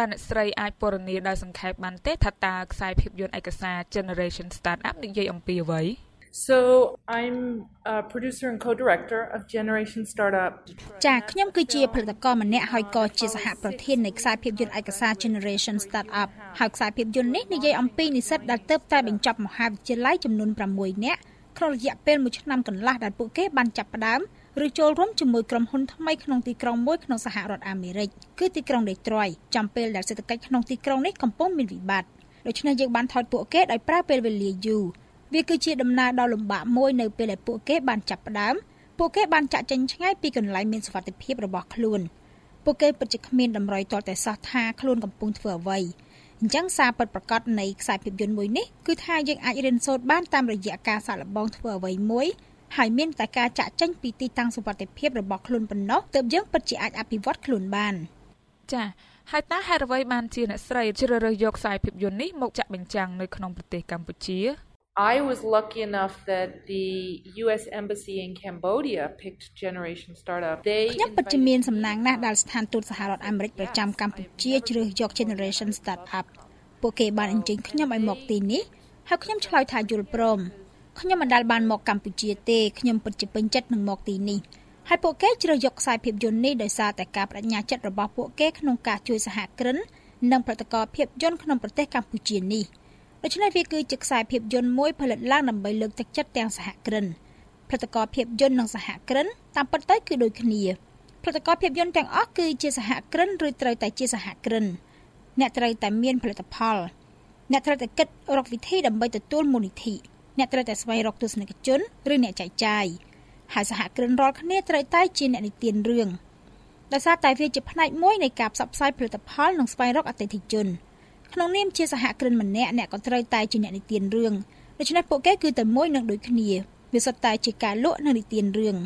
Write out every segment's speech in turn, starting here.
តើអ្នកស្រីអាចពណ៌នាដោយសង្ខេបបានទេថាតើខ្សែភាពយន្តឯកសារ Generation Startup និយាយអំពីអ្វី So I'm a producer and co-director of Generation Startup ចាខ្ញុំគឺជាផលិតករម្នាក់ហើយក៏ជាសហប្រធាននៃខ្សែភាពយន្តឯកសារ Generation Startup ហើយខ្សែភាពយន្តនេះនិយាយអំពីនិស្សិតដែលទើបតែបញ្ចប់មហាវិទ្យាល័យចំនួន6នាក់ក្នុងរយៈពេល1ឆ្នាំកន្លះដែលពួកគេបានចាប់ផ្ដើម ឬចូលរួមជាមួយក្រុមហ៊ុនថ្មីក្នុងទីក្រុងមួយក្នុងសហរដ្ឋអាមេរិកគឺទីក្រុងដេត្រុយចំពេលដែលសេដ្ឋកិច្ចក្នុងទីក្រុងនេះកំពុងមានវិបត្តិដូច្នេះយើងបានថតពួកគេដោយប្រើពេលវេលាយូរវាគឺជាដំណើរដ៏លំបាកមួយនៅពេលដែលពួកគេបានចាប់ផ្ដើមពួកគេបានចាក់ចេញឆ្ងាយពីកន្លែងមានសុវត្ថិភាពរបស់ខ្លួនពួកគេពិតជាគ្មានតម្រុយទាល់តែសោះថាខ្លួនកំពុងធ្វើអ្វីអញ្ចឹងសារពិតប្រាកដនៃខ្សែភាពយន្តមួយនេះគឺថាយើងអាចរៀនសូត្របានតាមរយៈការសាកល្បងធ្វើអ្វីមួយ ហើយមានតែការចាក់ចេញពីទីតាំងសុវត្ថិភាពរបស់ខ្លួនប៉ុណ្ណោះទើបយើងពិតជាអាចអភិវឌ្ឍខ្លួនបានចា៎ហើយតើហេតុអ្វីបានជាអ្នកស្រីជ្រើសរើសយកខ្សែភាពយន្តនេះមកចាក់បញ្ចាំងនៅក្នុងប្រទេសកម្ពុជា I was lucky enough that the US Embassy in Cambodia picked Generation Startup. They ខ្ញុំពិតជាមានសំណាងណាស់ដែលស្ថានទូតសហរដ្ឋអាមេរិកប្រចាំកម្ពុជាជ្រើសយក Generation Startup ពួកគេបានអញ្ជើញខ្ញុំឲ្យមកទីនេះហើយខ្ញុំឆ្លើយថាយល់ព្រម ខ្ញុំមិនដែលបានមកកម្ពុជាទេខ្ញុំពិតជាពេញចិត្តនឹងមកទីនេះហើយពួកគេជ្រើសយកខ្សែភាពយន្តនេះដោយសារតែការបដិញ្ញាចិត្តរបស់ពួកគេក្នុងការជួយសហគ្រិននិងផលិតករភាពយន្តក្នុងប្រទេសកម្ពុជានេះដូច្នេះវាគឺជាខ្សែភាពយន្តមួយផលិតឡើងដើម្បីលើកទឹកចិត្តទាំងសហគ្រិនផលិតករភាពយន្តនិងសហគ្រិនតាមពិតទៅគឺដូចគ្នាផលិតករភាពយន្តទាំងអស់គឺជាសហគ្រិនឬត្រូវតែជាសហគ្រិនអ្នកត្រូវតែមានផលិតផលអ្នកត្រូវតែគិតរកវិធីដើម្បីទទួលមូលនិធិ អ្នកត្រូវតែស្វែងរកទស្សនិកជនឬអ្នកចែកចាយហើយសហគ្រិនរាល់គ្នាត្រូវតែជាអ្នកនិទានរឿងដោយសារតែវាជាផ្នែកមួយនៃការផ្សព្វផ្សាយផលិតផលនិងស្វែងរកអតិថិជនក្នុងនាមជាសហគ្រិនម្នាក់អ្នកក៏ត្រូវតែជាអ្នកនិទានរឿងដូច្នេះពួកគេគឺតែមួយនឹងដូចគ្នាវាសុទ្ធតែជាការលក់និងនិទានរឿង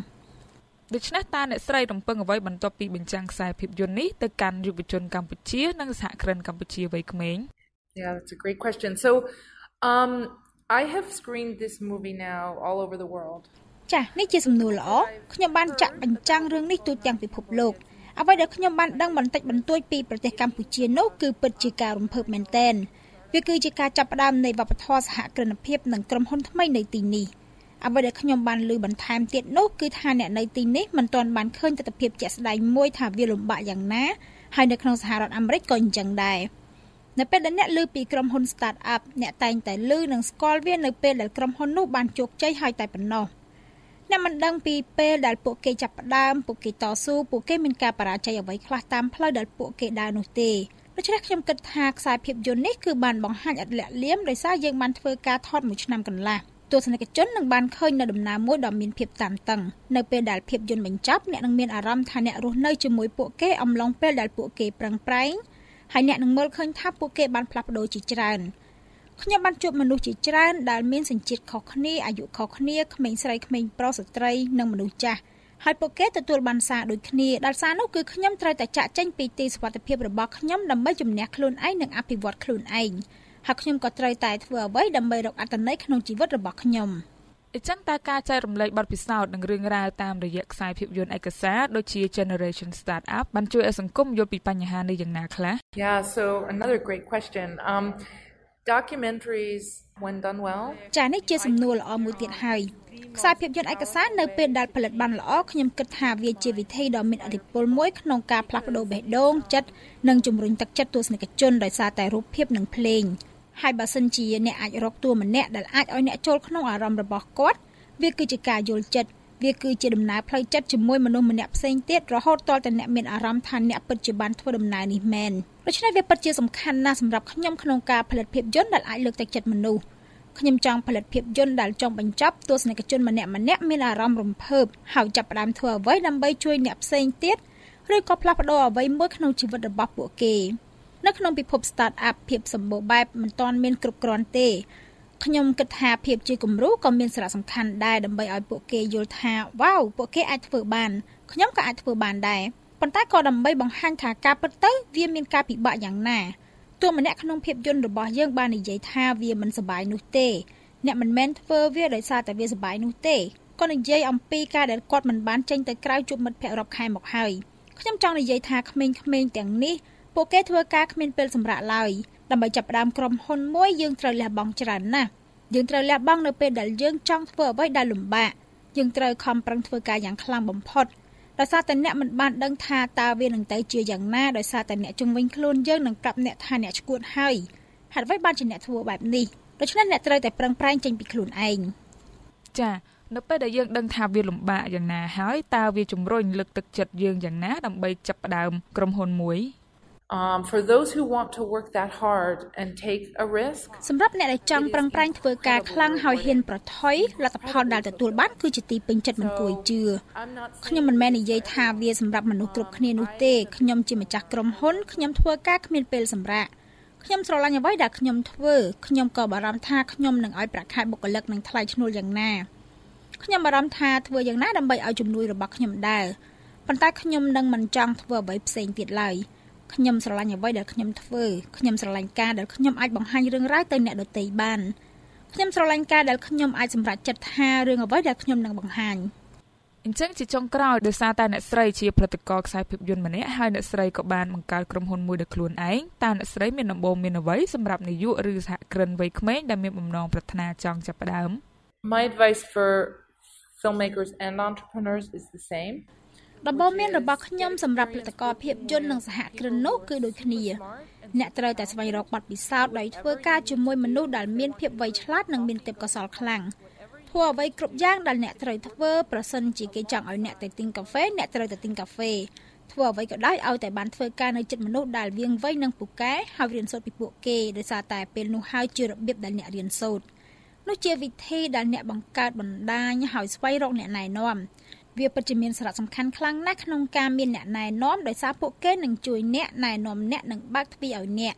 ដូច្នេះតើអ្នកស្រីរំពឹងអ្វីបន្ទាប់ពីបញ្ចាំងខ្សែភាពយន្តនេះទៅកាន់យុវជនកម្ពុជា និងសហគ្រិនកម្ពុជាវ័យក្មេង Yeah, that's a great question. So, um I have screened this movie now all over the world. ចាស់នេះជាសំណួរល្អខ្ញុំបានចាក់បញ្ចាំងរឿងនេះទូទាំងពិភពលោកអ្វីដែលខ្ញុំបានដឹងបន្តិចបន្តួចពីប្រទេសកម្ពុជានោះគឺពិតជាការរំភើបមែនទែនវាគឺជាការចាប់ផ្ដើមនៃវប្បធម៌សហគ្រិនភាពនិងក្រុមហ៊ុនថ្មីនៅទីនេះអ្វីដែលខ្ញុំបានលើបន្ថែមទៀតនោះគឺថាអ្នកនៅទីនេះមិនទាន់បានឃើញទស្សនវិជ្ជាជាក់ស្ដែងមួយថាវាលំបាកយ៉ាងណាហើយនៅក្នុងសហរដ្ឋអាមេរិកក៏អញ្ចឹងដែរ នៅពេលដែលអ្នកលើពីក្រុមហ៊ុន start up អ្នកតែងតែលើនិងស្គាល់វានៅពេលដែលក្រុមហ៊ុននោះបានជោគជ័យហើយតែប៉ុណ្ណោះអ្នកមិនដឹងពីពេលដែលពួកគេចាប់ផ្ដើមពួកគេតស៊ូពួកគេមានការបរាជ័យអ្វីខ្លះតាមផ្លូវដែលពួកគេដើរនោះទេដូច្នេះខ្ញុំគិតថាខ្សែភាពយន្តនេះគឺបានបង្ហាញអត់លាក់លៀមដោយសារយើងបានធ្វើការថតមួយឆ្នាំកន្លះទស្សនិកជននឹងបានឃើញនៅដំណើរមួយដ៏មានភាពតានតឹងនៅពេលដែលភាពយន្តបញ្ចប់អ្នកនឹងមានអារម្មណ៍ថាអ្នករស់នៅជាមួយពួកគេអំឡុងពេលដែលពួកគេប្រឹងប្រែង ហើយអ្នកនឹងមើលឃើញថាពួកគេបានផ្លាស់ប្ដូរជាច្រើនខ្ញុំបានជួបមនុស្សជាច្រើនដែលមានសញ្ជាតិខុសគ្នាអាយុខុសគ្នាក្មេងស្រីក្មេងប្រុសស្ត្រីនិងមនុស្សចាស់ហើយពួកគេទទួលបានសារដូចគ្នាដែលសារនោះគឺខ្ញុំត្រូវតែចាក់ចេញពីទីសុវត្ថិភាពរបស់ខ្ញុំដើម្បីជំនះខ្លួនឯងនិងអភិវឌ្ឍខ្លួនឯងហើយខ្ញុំក៏ត្រូវតែធ្វើអ្វីដើម្បីរកអត្ថន័យក្នុងជីវិតរបស់ខ្ញុំ អញ្ចឹងតើការចែករំលែកបទពិសោធន៍និងរឿងរ៉ាវតាមរយៈខ្សែភាពយន្តឯកសារដូចជា Generation Startup បានជួយឲ្យសង្គមយល់ពីបញ្ហានេះយ៉ាងណាខ្លះ Yeah so another great question um documentaries when done well ចានេះជាសំណួរល្អមួយទៀតហើយខ្សែភាពយន្តឯកសារនៅពេលដែលផលិតបានល្អខ្ញុំគិតថាវាជាវិធីដ៏មានឥទ្ធិពលមួយក្នុងការផ្លាស់ប្ដូរបេះដូងចិត្តនិងជំរុញទឹកចិត្តទស្សនិកជនដោយសារតែរូបភាពនិងភ្លេង ហើយបើសិនជាអ្នកអាចរកតួម្នាក់ដែលអាចឲ្យអ្នកចូលក្នុងអារម្មណ៍របស់គាត់វាគឺជាការយល់ចិត្តវាគឺជាដំណើរផ្លូវចិត្តជាមួយមនុស្សម្នាក់ផ្សេងទៀតរហូតតតែអ្នកមានអារម្មណ៍ថាអ្នកពិតជាបានធ្វើដំណើរនេះមែនដូច្នេះវាពិតជាសំខាន់ណាស់សម្រាប់ខ្ញុំក្នុងការផលិតភាពយន្តដែលអាចលើកទឹកចិត្តមនុស្សខ្ញុំចង់ផលិតភាពយន្តដែលចង់បញ្ចប់ទស្សនិកជនម្នាក់ម្នាក់មានអារម្មណ៍រំភើបហើយចាប់ផ្ដើមធ្វើអ្វីដើម្បីជួយអ្នកផ្សេងទៀតឬក៏ផ្លាស់ប្ដូរអ្វីមួយក្នុងជីវិតរបស់ពួកគេ នៅក្នុងពិភព start up ភាពសម្បូរបែបមិនទាន់មានគ្រប់គ្រាន់ទេខ្ញុំគិតថាភាពជាគំរូក៏មានសារៈសំខាន់ដែរដើម្បីឲ្យពួកគេយល់ថាវ៉ាវពួកគេអាចធ្វើបានខ្ញុំក៏អាចធ្វើបានដែរប៉ុន្តែក៏ដើម្បីបង្ហាញថាការពិតទៅវាមានការពិបាកយ៉ាងណាទោះម្នាក់ក្នុងភាពយន្តរបស់យើងបាននិយាយថាវាមិនសប្បាយនោះទេអ្នកមិនមែនធ្វើវាដោយសារតែវាសប្បាយនោះទេគាត់និយាយអំពីការដែលគាត់មិនបានចេញទៅក្រៅជួបមិត្តភ័ក្តិរាប់ខែមកហើយខ្ញុំចង់និយាយថាក្មេងៗទាំងនេះ ពួកគេធ្វើការគ្មានពេលសម្រាកឡើយដើម្បីចាប់ផ្ដើមក្រុមហ៊ុនមួយយើងត្រូវលះបង់ច្រើនណាស់យើងត្រូវលះបង់នៅពេលដែលយើងចង់ធ្វើអ្វីដែលលំបាកយើងត្រូវខំប្រឹងធ្វើការយ៉ាងខ្លាំងបំផុតដោយសារតែអ្នកមិនបានដឹងថាតើវានឹងទៅជាយ៉ាងណាដោយសារតែអ្នកជំនាញខ្លួនយើងនឹងប្រាប់អ្នកថាអ្នកឈួតហើយហេតុអ្វីបានជាអ្នកធ្វើបែបនេះដូច្នេះអ្នកត្រូវតែប្រឹងប្រែងចេញពីខ្លួនឯងចា៎នៅពេលដែលយើងដឹងថាវាលំបាកយ៉ាងណាហើយតើវាជំរុញលើកទឹកចិត្តយើងយ៉ាងណាដើម្បីចាប់ផ្ដើមក្រុមហ៊ុនមួយ Um, for those who want to work that hard and take a risk សម្រាប់អ្នកដែលចង់ប្រឹងប្រែងធ្វើការខ្លាំងហើយហ៊ានប្រថុយលទ្ធផលដែលទទួលបានគឺជាទីពេញចិត្តមិនគួរជឿខ្ញុំមិនមែននិយាយថាវាសម្រាប់មនុស្សគ្រប់គ្នានោះទេខ្ញុំជាម្ចាស់ក្រុមហ៊ុនខ្ញុំធ្វើការគ្មានពេលសម្រាកខ្ញុំស្រឡាញ់អ្វីដែលខ្ញុំធ្វើខ្ញុំក៏បារម្ភថាខ្ញុំនឹងឲ្យប្រាក់ខែបុគ្គលិកនឹងថ្លៃឈ្នួលយ៉ាងណាខ្ញុំបារម្ភថាធ្វើយ៉ាងណាដើម្បីឲ្យជំនួយរបស់ខ្ញុំដែរប៉ុន្តែខ្ញុំនឹងមិនចង់ធ្វើអ្វីផ្សេងទៀតឡើយ ខ្ញុំស្រឡាញ់អ្វីដែលខ្ញុំធ្វើខ្ញុំស្រឡាញ់ការដែលខ្ញុំអាចបង្ហាញរឿងរ៉ាវទៅអ្នកដទៃបានខ្ញុំស្រឡាញ់ការដែលខ្ញុំអាចសម្រេចចិត្តថារឿងអ្វីដែលខ្ញុំនឹងបង្ហាញអញ្ចឹងជាចុងក្រោយដោយសារតែអ្នកស្រីជាផលិតករខ្សែភាពយន្តម្នាក់ហើយអ្នកស្រីក៏បានបង្កើតក្រុមហ៊ុនមួយដោយខ្លួនឯងតើអ្នកស្រីមានដំបូងមានអ្វីសម្រាប់នាយកឬសហគ្រិនវ័យក្មេងដែលមានបំណងប្រាថ្នាចង់ចាប់ផ្ដើម My advice for filmmakers and entrepreneurs is the same ដំបូន្មានរបស់ខ្ញុំសម្រាប់ផលិតករភាពយន្តនិងសហគ្រិននោះគឺដូចគ្នាអ្នកត្រូវតែស្វែងរកបទពិសោធន៍ដោយធ្វើការជាមួយមនុស្សដែលមានភាពវៃឆ្លាតនិងមានទេពកោសល្យខ្លាំងធ្វើអ្វីគ្រប់យ៉ាងដែលអ្នកត្រូវធ្វើប្រសិនជាគេចង់ឲ្យអ្នកទៅទិញកាហ្វេអ្នកត្រូវទៅទិញកាហ្វេធ្វើអ្វីក៏ដោយឲ្យតែបានធ្វើការនៅចិត្តមនុស្សដែលវាងវៃនិងពូកែហើយរៀនសូត្រពីពួកគេដោយសារតែពេលនោះហើយជារបៀបដែលអ្នករៀនសូត្រនោះជាវិធីដែលអ្នកបង្កើតបណ្ដាញហើយស្វែងរកអ្នកណែនាំ វាពិតជាមានសារៈសំខាន់ខ្លាំងណាស់ក្នុងការមានអ្នកណែនាំដោយសារពួកគេនឹងជួយអ្នកណែនាំអ្នកនិងបើកទ្វារឲ្យអ្នក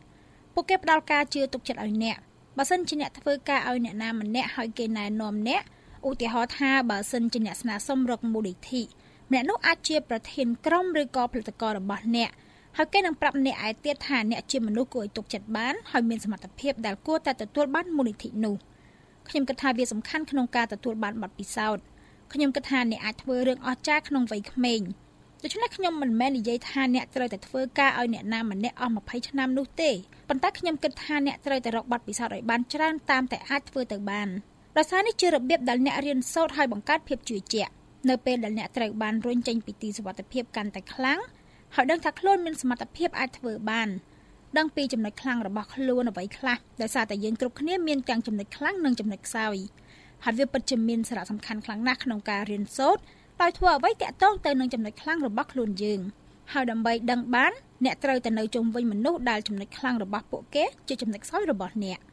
ពួកគេផ្ដល់ការជឿទុកចិត្តឲ្យអ្នកបើសិនជាអ្នកធ្វើការឲ្យអ្នកណាម្នាក់ហើយគេណែនាំអ្នកឧទាហរណ៍ថាបើសិនជាអ្នកស្នើសុំរកមូលនិធិអ្នកនោះអាចជាប្រធានក្រុមឬក៏ផលិតកររបស់អ្នកហើយគេនឹងប្រាប់អ្នកឯទៀតថាអ្នកជាមនុស្សគួរឲ្យទុកចិត្តបានហើយមានសមត្ថភាពដែលគួរតែទទួលបានមូលនិធិនោះខ្ញុំគិតថាវាសំខាន់ក្នុងការទទួលបានបទពិសោធន៍ ខ្ញុំគិតថាអ្នកអាចធ្វើរឿងអស្ចារ្យក្នុងវ័យក្មេងដូច្នេះខ្ញុំមិនមែននិយាយថាអ្នកត្រូវតែធ្វើការឲ្យអ្នកណាម្នាក់អស់20ឆ្នាំនោះទេប៉ុន្តែខ្ញុំគិតថាអ្នកត្រូវតែរកបទពិសោធន៍ឲ្យបានច្រើនតាមតែអាចធ្វើទៅបានដោយសារនេះជារបៀបដែលអ្នករៀនសូត្រហើយបង្កើតភាពជឿជាក់នៅពេលដែលអ្នកត្រូវបានរុញចេញពីទីសុវត្ថិភាពកាន់តែខ្លាំងហើយដឹងថាខ្លួនមានសមត្ថភាពអាចធ្វើបានដឹងពីចំណុចខ្លាំងរបស់ខ្លួនអ្វីខ្លះដោយសារតែយើងគ្រប់គ្នាមានទាំងចំណុចខ្លាំងនិងចំណុចខ្សោយ ហើយវាពិតជាមានសារៈសំខាន់ខ្លាំងណាស់ក្នុងការរៀនសូត្រដោយធ្វើអ្វីតាក់ទងទៅនឹងចំណុចខ្លាំងរបស់ខ្លួនយើងហើយដើម្បីដឹងបានអ្នកត្រូវតែនៅជុំវិញមនុស្សដែលចំណុចខ្លាំងរបស់ពួកគេជាចំណុចខ្សោយរបស់អ្នក។